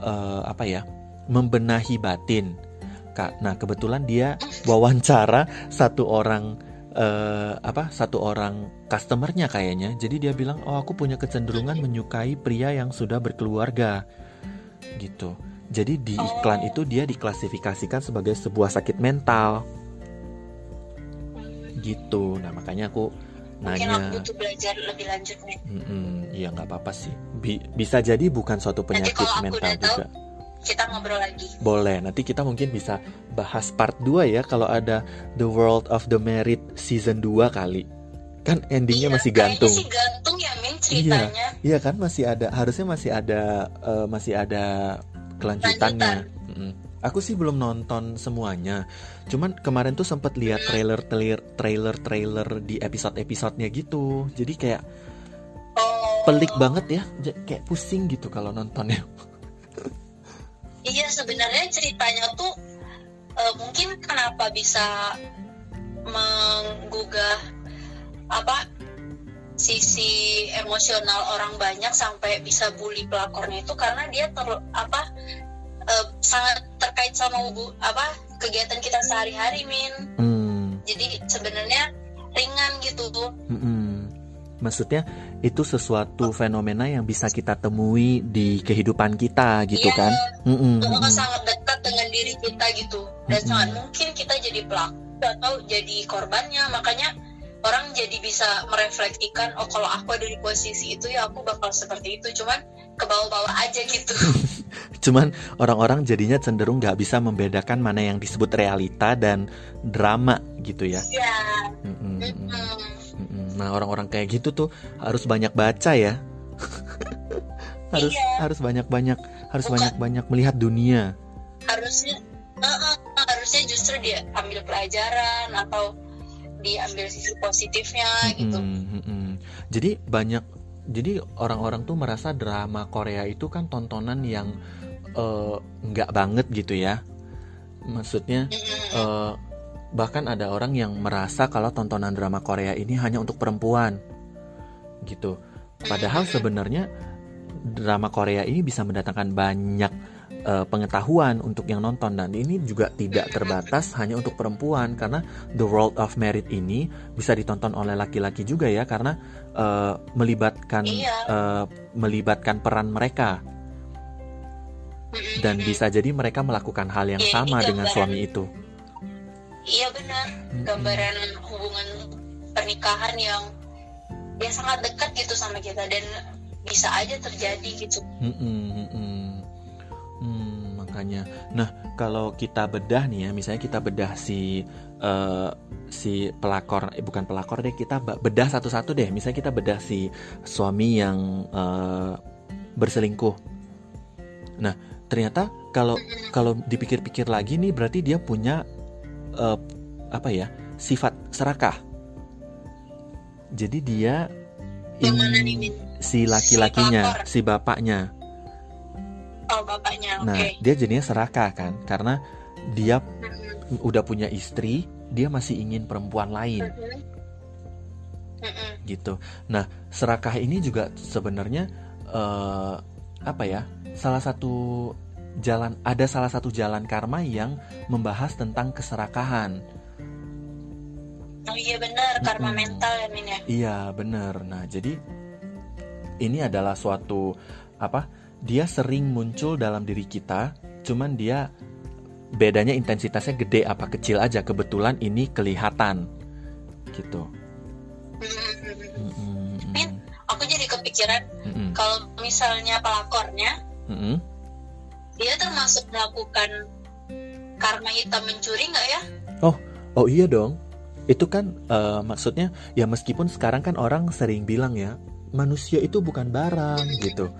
eh, apa ya? membenahi batin. Kak, nah kebetulan dia wawancara satu orang eh, apa? satu orang customernya kayaknya. Jadi dia bilang, "Oh, aku punya kecenderungan menyukai pria yang sudah berkeluarga." Gitu. Jadi di iklan Oh. itu dia diklasifikasikan sebagai sebuah sakit mental gitu. Nah makanya aku mungkin aku nanya, butuh belajar lebih lanjut nih "Mm-mm, iya nggak apa-apa sih. Bi- bisa jadi bukan suatu Nanti penyakit kalau aku mental tahu, juga. kita ngobrol lagi Boleh. Nanti kita mungkin bisa bahas part 2 ya kalau ada The World of the Married season 2 kali. Kan endingnya Iya, masih gantung. sih gantung ya Min ceritanya Iya kan masih ada harusnya masih ada eh, masih ada kelanjutannya. Aku sih belum nonton semuanya. Cuman kemarin tuh sempat lihat trailer trailer trailer trailer di episode episodenya gitu. Jadi kayak oh pelik banget ya. Kayak pusing gitu kalau nontonnya. (laughs) Iya sebenarnya ceritanya tuh eh, mungkin kenapa bisa menggugah apa sisi emosional orang banyak sampai bisa bully pelakornya itu karena dia ter apa eh, sangat terkait sama hubu- apa kegiatan kita sehari-hari min Hmm. jadi sebenarnya ringan gitu tuh mm-mm. Maksudnya itu sesuatu fenomena yang bisa kita temui di kehidupan kita gitu Iya. kan? Karena mm-mm. sangat dekat dengan diri kita gitu dan Mm-mm. sangat mungkin kita jadi pelaku atau jadi korbannya makanya orang jadi bisa merefleksikan oh kalau aku ada di posisi itu ya aku bakal seperti itu cuman ke bawah-bawah aja gitu (laughs) Cuman orang-orang jadinya cenderung nggak bisa membedakan mana yang disebut realita dan drama gitu ya. ya Mm-mm, mm-mm, mm-mm. mm-mm. Nah orang-orang kayak gitu tuh harus banyak baca ya. (laughs) harus Iya. harus banyak-banyak harus banyak-banyak melihat dunia. harusnya eh, eh, harusnya justru dia ambil pelajaran atau diambil sisi positifnya gitu Mm-mm, mm-mm. Jadi banyak jadi orang-orang tuh merasa drama Korea itu kan tontonan yang eh, nggak banget gitu ya. Maksudnya Mm-mm. Bahkan ada orang yang merasa kalau tontonan drama Korea ini hanya untuk perempuan gitu. Padahal sebenarnya drama Korea ini bisa mendatangkan banyak eh, pengetahuan untuk yang nonton dan ini juga tidak terbatas hanya untuk perempuan karena The World of Merit ini bisa ditonton oleh laki-laki juga ya karena eh, melibatkan Iya. eh, melibatkan peran mereka dan bisa jadi mereka melakukan hal yang Iya, sama dengan suami itu. Iya benar gambaran hubungan pernikahan yang ya sangat dekat gitu sama kita dan bisa aja terjadi gitu Mm-mm, mm-mm. Hmm, makanya. Nah, kalau kita bedah nih ya, misalnya kita bedah si eh, si pelakor, eh, bukan pelakor deh, kita bedah satu-satu deh. Misalnya kita bedah si suami yang eh, berselingkuh. Nah, ternyata kalau kalau dipikir-pikir lagi nih, berarti dia punya eh, apa ya sifat serakah. Jadi dia Yang mana ingin- nih, Min? si laki-lakinya, pelakor. si bapaknya. oh bapaknya oke Nah, dia jadinya serakah kan karena dia Mm-mm. udah punya istri, dia masih ingin perempuan lain Mm-mm. Mm-mm. gitu. Nah, serakah ini juga sebenarnya eh, apa ya? Salah satu jalan ada salah satu jalan karma yang membahas tentang keserakahan. oh iya benar karma Mm-mm. mental ya Min ya Iya, bener. Nah, jadi ini adalah suatu apa? Dia sering muncul dalam diri kita, cuman dia bedanya intensitasnya gede apa kecil aja. Kebetulan ini kelihatan, gitu. Min, aku jadi kepikiran mm-mm, kalau misalnya pelakornya mm-mm. Dia termasuk melakukan karma hitam mencuri nggak ya? Oh iya dong. Itu kan eh, maksudnya ya meskipun sekarang kan orang sering bilang ya manusia itu bukan barang gitu.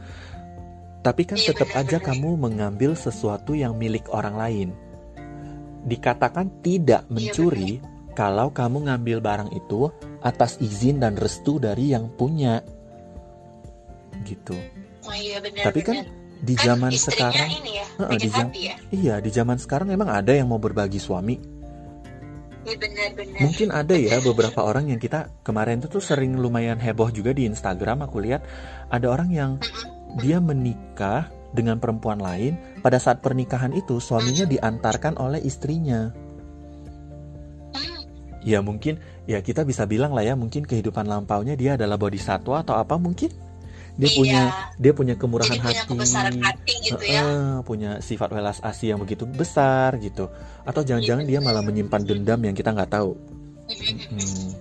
Tapi kan Iya, tetap aja kamu mengambil sesuatu yang milik orang lain. Dikatakan tidak Iya, mencuri kalau kamu ngambil barang itu atas izin dan restu dari yang punya. Gitu. Oh iya benar. Tapi kan. Di Kan zaman sekarang ini ya bikin di jam- ya. iya, di zaman sekarang emang ada yang mau berbagi suami. Iya benar-benar. Mungkin ada ya (laughs) beberapa orang yang kita kemarin itu tuh sering lumayan heboh juga di Instagram aku lihat ada orang yang dia menikah dengan perempuan lain pada saat pernikahan itu suaminya diantarkan oleh istrinya. Hmm, Ya mungkin ya kita bisa bilang lah ya mungkin kehidupan lampaunya dia adalah bodhisatwa atau apa mungkin dia Iya. punya dia punya kemurahan Jadi punya hati. hati gitu ya. Punya sifat welas asih yang begitu besar gitu. Atau jangan-jangan dia malah menyimpan dendam yang kita nggak tahu. Hmm.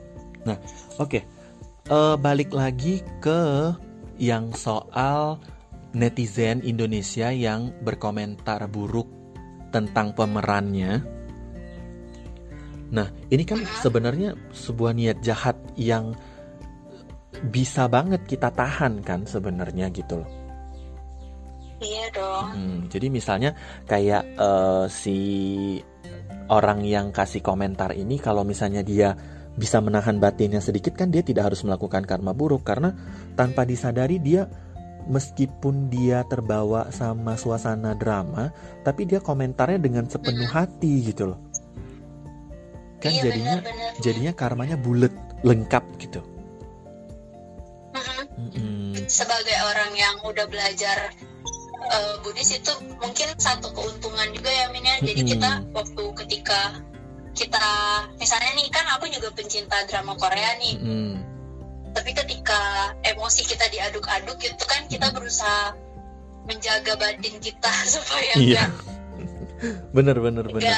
Nah, oke. Eh, balik lagi ke yang soal netizen Indonesia yang berkomentar buruk tentang pemerannya. Nah, ini kan sebenarnya sebuah niat jahat yang bisa banget kita tahan kan sebenarnya gitu loh. Iya dong. Hmm, jadi misalnya kayak eh, si orang yang kasih komentar ini kalau misalnya dia bisa menahan batinnya sedikit kan dia tidak harus melakukan karma buruk karena tanpa disadari dia meskipun dia terbawa sama suasana drama tapi dia komentarnya dengan sepenuh hati gitu loh. Kan iya jadinya benar-benar. jadinya karmanya bulat, lengkap gitu. Sebagai orang yang udah belajar eh, Buddhis itu mungkin satu keuntungan juga ya Min ya. Jadi Mm-mm. kita waktu ketika kita misalnya nih kan aku juga pencinta drama Korea nih. Mm-mm. Tapi ketika emosi kita diaduk-aduk itu kan kita berusaha menjaga batin kita (laughs) supaya Iya. nggak bener bener bener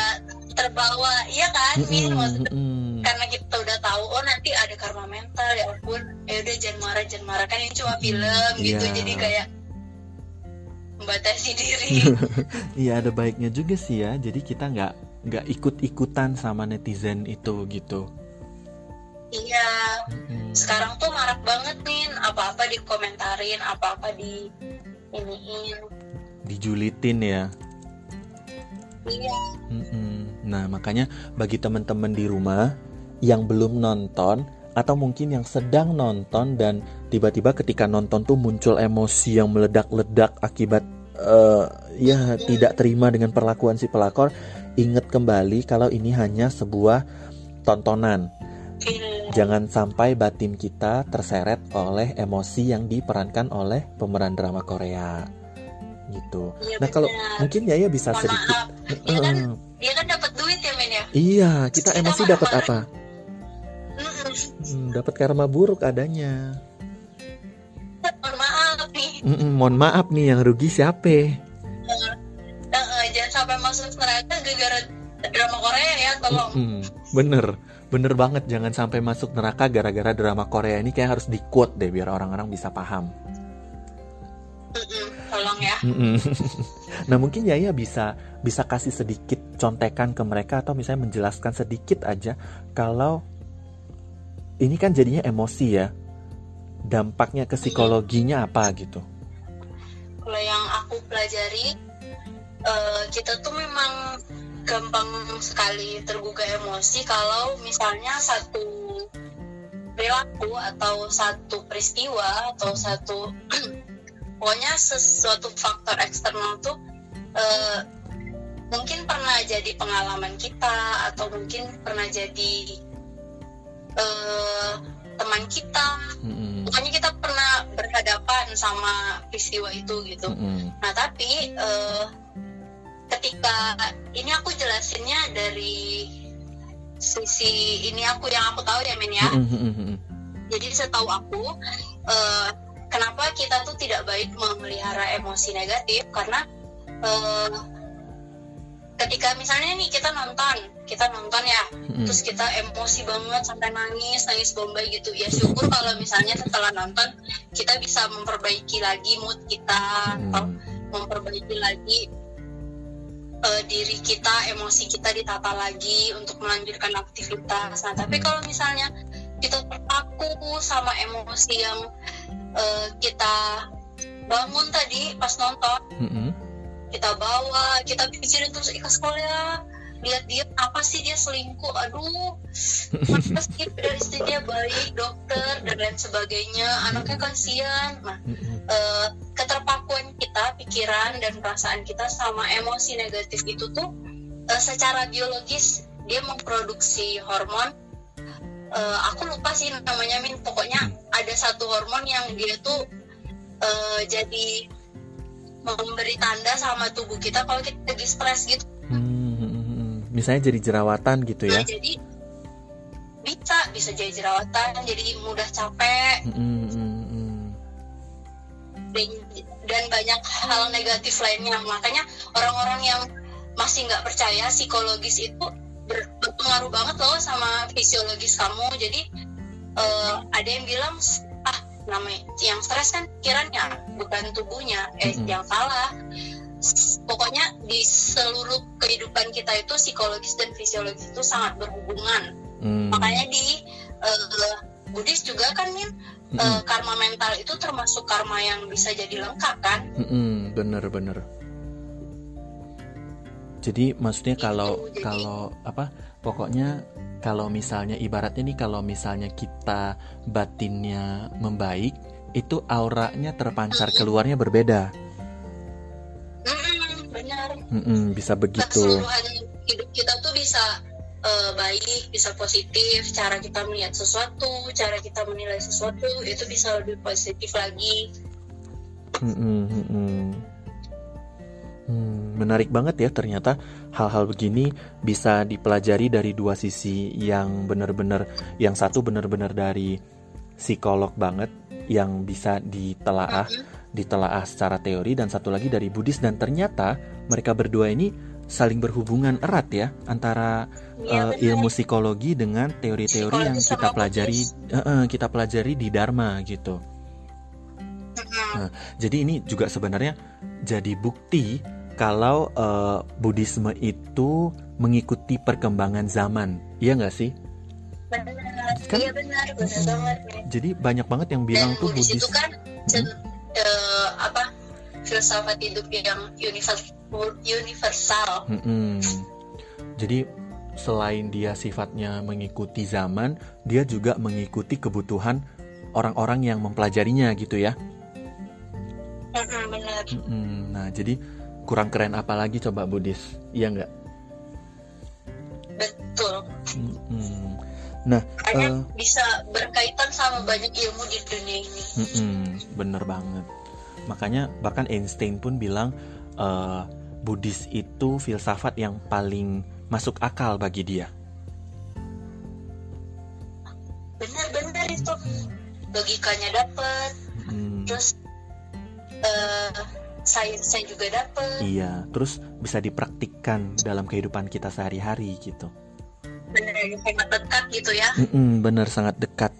terbawa iya kan Min Mm-mm, maksudnya mm-mm. Karena kita udah tahu oh nanti ada karma mental ya ampun ya udah jangan marah jangan marah kan ini cuma film gitu Iya. jadi kayak membatasi diri (laughs) Iya ada baiknya juga sih ya. Jadi kita nggak nggak ikut-ikutan sama netizen itu gitu. iya Mm-mm. sekarang tuh marak banget nih apa-apa dikomentarin apa-apa di iniin Dijulitin ya. iya. Nah makanya bagi teman-teman di rumah yang belum nonton atau mungkin yang sedang nonton dan tiba-tiba ketika nonton tuh muncul emosi yang meledak-ledak akibat eh, ya tidak terima dengan perlakuan si pelakor, ingat kembali kalau ini hanya sebuah tontonan. film Jangan sampai batin kita terseret oleh emosi yang diperankan oleh pemeran drama Korea. Gitu. Iya, Nah, kalau mungkin Yaya bisa mohon sedikit maaf dia kan dia kan dapat duit ya men ya Iya, kita Kita emosi dapat apa? Hmm, dapat karma buruk adanya. mohon maaf nih Mm-mm, mohon maaf nih yang rugi siapa? Eh, eh, jangan sampai masuk neraka gara-gara drama Korea ya tolong Mm-mm, bener, bener banget. Jangan sampai masuk neraka gara-gara drama Korea ini kayak harus di quote deh biar orang-orang bisa paham. Tolong ya (laughs) nah mungkin Yaya bisa bisa kasih sedikit contekan ke mereka atau misalnya menjelaskan sedikit aja kalau ini kan jadinya emosi ya. Dampaknya ke psikologinya apa gitu? kalau yang aku pelajari eh, kita tuh memang gampang sekali tergugah emosi kalau misalnya satu perilaku atau satu peristiwa atau satu (clears throat) pokoknya sesuatu faktor eksternal tuh eh, mungkin pernah jadi pengalaman kita atau mungkin pernah jadi eh, teman kita. Mm-mm, pokoknya kita pernah berhadapan sama peristiwa itu gitu. Mm-mm, Nah tapi eh, ketika ini aku jelasinnya dari sisi ini aku yang aku tahu ya Min ya. mm-mm. Jadi setahu aku eh, kenapa kita tuh tidak baik memelihara emosi negatif? Karena eh, ketika misalnya nih kita nonton, kita nonton ya, Mm-mm. terus kita emosi banget sampai nangis, nangis bombay gitu. Ya syukur kalau misalnya setelah nonton kita bisa memperbaiki lagi mood kita, atau Mm. memperbaiki lagi eh, diri kita, emosi kita ditata lagi untuk melanjutkan aktivitas. Nah, tapi Hmm. kalau misalnya kita terpaku sama emosi yang eh, kita bangun tadi pas nonton, Mm-mm. Kita bawa, kita pikirin terus ikas ya lihat dia apa sih dia selingkuh, aduh, sih dari istri dia baik, dokter dan lain sebagainya, anaknya kasihan. Nah, eh, keterpakuan kita, pikiran dan perasaan kita sama emosi negatif itu tuh eh, secara biologis dia memproduksi hormon. Eh, aku lupa sih namanya Min. Pokoknya ada satu hormon yang dia tuh eh, jadi memberi tanda sama tubuh kita kalau kita lagi stres gitu. Hmm, mm-mm, mm-mm. Misalnya jadi jerawatan gitu ya? Nah, jadi bisa bisa jadi jerawatan, jadi mudah capek, Mm-mm, mm-mm. dan, dan banyak hal negatif lainnya makanya orang-orang yang masih nggak percaya psikologis itu ber- berpengaruh banget loh sama fisiologis kamu jadi eh, ada yang bilang namanya yang stres kan pikirannya bukan tubuhnya eh Mm-mm. yang salah pokoknya di seluruh kehidupan kita itu psikologis dan fisiologis itu sangat berhubungan Mm. makanya di eh, Buddhis juga kan Min Mm-mm. eh, karma mental itu termasuk karma yang bisa jadi lengkap kan Mm-mm, bener bener. Jadi maksudnya kalau jadi- kalau apa? Pokoknya kalau misalnya ibaratnya nih kalau misalnya kita batinnya membaik, itu auranya terpancar keluarnya berbeda. Benar Mm-mm, bisa begitu. hidup kita tuh bisa eh, baik bisa positif cara kita melihat sesuatu cara kita menilai sesuatu itu bisa lebih positif lagi Mm-mm, mm-mm. Hmm, menarik banget ya ternyata hal-hal begini bisa dipelajari dari dua sisi yang benar-benar yang satu benar-benar dari psikolog banget yang bisa ditelaah ditelaah secara teori dan satu lagi dari Buddhis. Dan ternyata mereka berdua ini saling berhubungan erat ya antara Iya, uh, ilmu psikologi dengan teori-teori yang kita pelajari uh, uh, kita pelajari di Dharma gitu. Nah, jadi ini juga sebenarnya jadi bukti kalau uh, Buddhisme itu mengikuti perkembangan zaman, iya nggak sih? benar Kan- iya benar benar banget. Jadi banyak banget yang bilang dan tuh Buddhis Buddhis. itu kan cen- eh, apa filsafat hidup yang universal universal Mm-mm. Jadi selain dia sifatnya mengikuti zaman, dia juga mengikuti kebutuhan orang-orang yang mempelajarinya gitu ya. Benar Mm-mm. Nah, jadi kurang keren apa lagi coba Buddhis? Iya nggak? betul Mm-mm. Nah, Makanya eh, bisa berkaitan sama banyak ilmu di dunia ini mm-mm, bener banget. Makanya bahkan Einstein pun bilang eh, Buddhis itu filsafat yang paling masuk akal bagi dia. benar-benar itu logikanya dapet Mm, terus eh sainsnya juga dapet iya, terus bisa dipraktikkan dalam kehidupan kita sehari-hari gitu. benar sangat dekat gitu ya Mm-mm, bener sangat dekat.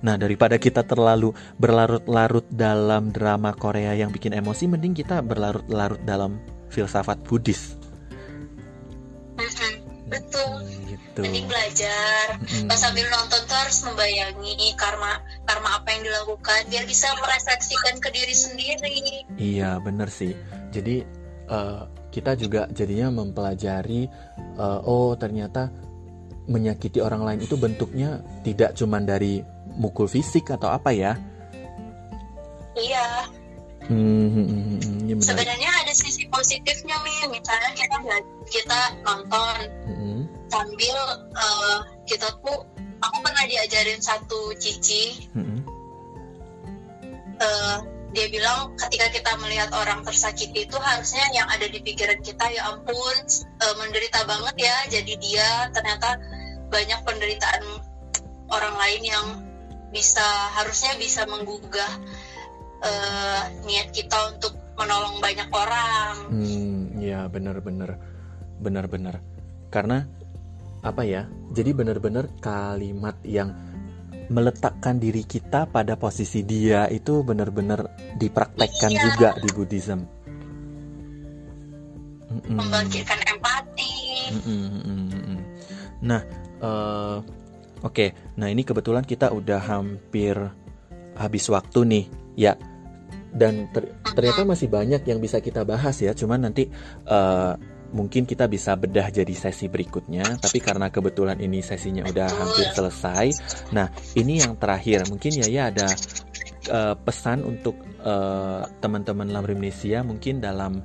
Nah daripada kita terlalu berlarut-larut dalam drama Korea yang bikin emosi, mending kita berlarut-larut dalam filsafat Buddhis. Betul Gitu. mending belajar Mm-mm. pas sambil nonton tuh harus membayangi karma karma apa yang dilakukan biar bisa merefleksikan ke diri sendiri Iya bener sih. Jadi eh, kita juga jadinya mempelajari eh, oh ternyata menyakiti orang lain itu bentuknya tidak cuma dari mukul fisik atau apa ya? iya Hmm, hmm, hmm, hmm, hmm, iya benar. sebenarnya ada sisi positifnya nih misalnya kita kita nonton Hmm, sambil eh, kita tuh aku pernah diajarin satu cici. Hmm, eh, dia bilang ketika kita melihat orang tersakiti itu harusnya yang ada di pikiran kita ya ampun eh, menderita banget ya. Jadi dia ternyata banyak penderitaan orang lain yang bisa harusnya bisa menggugah eh, niat kita untuk menolong banyak orang Hmm, ya benar-benar, benar-benar. Karena apa ya? Jadi benar-benar kalimat yang meletakkan diri kita pada posisi dia itu benar-benar dipraktekkan Iya. juga di Buddhism. Mm-mm. membangkitkan empati Mm-mm. Nah, eh, oke. Nah ini kebetulan kita udah hampir habis waktu nih, ya. Dan ter- ternyata masih banyak yang bisa kita bahas ya. Cuman nanti eh, mungkin kita bisa bedah jadi sesi berikutnya. Tapi karena kebetulan ini sesinya udah hampir selesai. Nah ini yang terakhir. Mungkin ya ya ada eh, pesan untuk eh, teman-teman Lamrimnesia mungkin dalam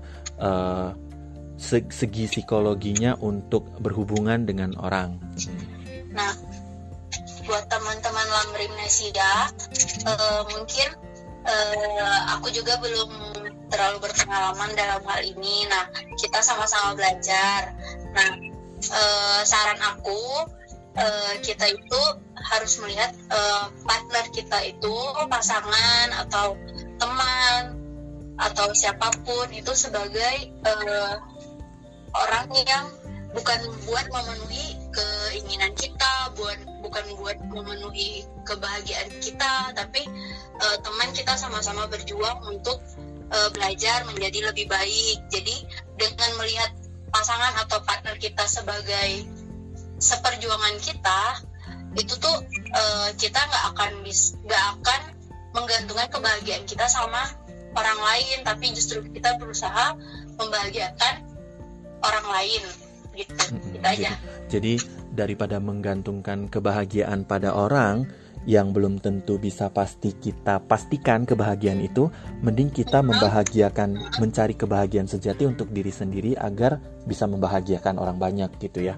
se- segi psikologinya untuk berhubungan dengan orang. Nah, buat teman-teman Lamrimnesia, eh, mungkin eh, aku juga belum terlalu berpengalaman dalam hal ini. Nah, kita sama-sama belajar. Nah, eh, saran aku, eh, kita itu harus melihat eh, partner kita itu pasangan atau teman atau siapa pun itu sebagai eh, orang yang bukan buat memenuhi keinginan kita, buat bukan buat memenuhi kebahagiaan kita, tapi eh, teman kita sama-sama berjuang untuk eh, belajar menjadi lebih baik. Jadi dengan melihat pasangan atau partner kita sebagai seperjuangan kita, itu tuh eh, kita nggak akan bis nggak akan menggantungkan kebahagiaan kita sama orang lain, tapi justru kita berusaha membahagiakan orang lain gitu Mm-mm. gitu aja Jadi daripada menggantungkan kebahagiaan pada orang yang belum tentu bisa pasti kita pastikan kebahagiaan itu, mending kita membahagiakan mencari kebahagiaan sejati untuk diri sendiri agar bisa membahagiakan orang banyak gitu ya.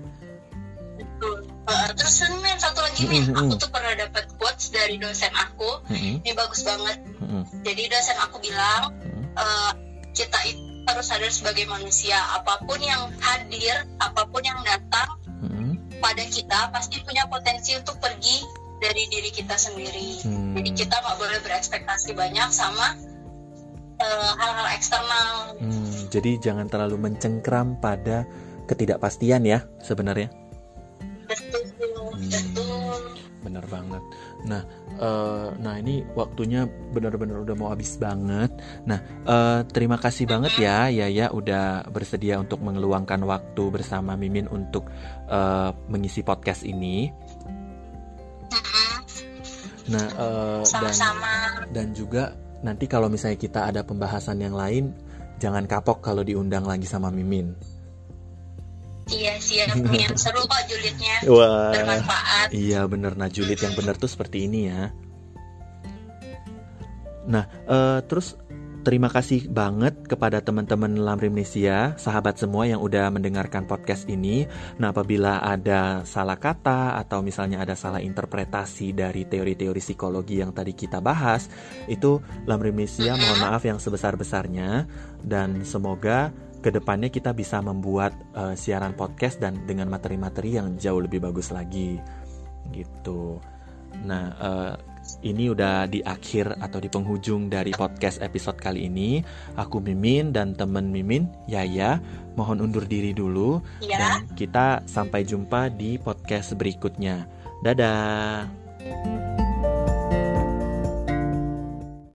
Betul. Uh, terus Min, satu lagi Min, Mm-mm. aku tuh pernah dapat quotes dari dosen aku Mm-mm, ini bagus banget mm-mm, jadi dosen aku bilang mm-mm. uh, kita itu harus sadar sebagai manusia apa pun yang hadir apa pun yang datang mm-mm. pada kita pasti punya potensi untuk pergi dari diri kita sendiri Hmm. jadi kita nggak boleh berekspektasi banyak sama uh, hal-hal eksternal Hmm, jadi jangan terlalu mencengkram pada ketidakpastian ya sebenarnya. betul Hmm. betul Bener banget. Nah, eh, nah ini waktunya benar-benar udah mau habis banget. Nah, eh, terima kasih banget ya Yaya udah bersedia untuk mengeluangkan waktu bersama Mimin untuk eh, mengisi podcast ini. Nah, dan sama-sama dan juga nanti kalau misalnya kita ada pembahasan yang lain, jangan kapok kalau diundang lagi sama Mimin. iya siap (laughs) Min seru kok julidnya Wah. bermanfaat Iya bener, nah julid yang bener tuh seperti ini ya. Nah, eh, terus terima kasih banget kepada teman-teman Lamrimnesia, sahabat semua yang udah mendengarkan podcast ini. Nah, apabila ada salah kata atau misalnya ada salah interpretasi dari teori-teori psikologi yang tadi kita bahas, itu Lamrimnesia mohon maaf yang sebesar-besarnya dan semoga ke depannya kita bisa membuat eh, siaran podcast dan dengan materi-materi yang jauh lebih bagus lagi gitu. Nah, eh, ini udah di akhir atau di penghujung dari podcast episode kali ini. Aku Mimin dan temen Mimin, Yaya, mohon undur diri dulu ya dan kita sampai jumpa di podcast berikutnya. Dadah.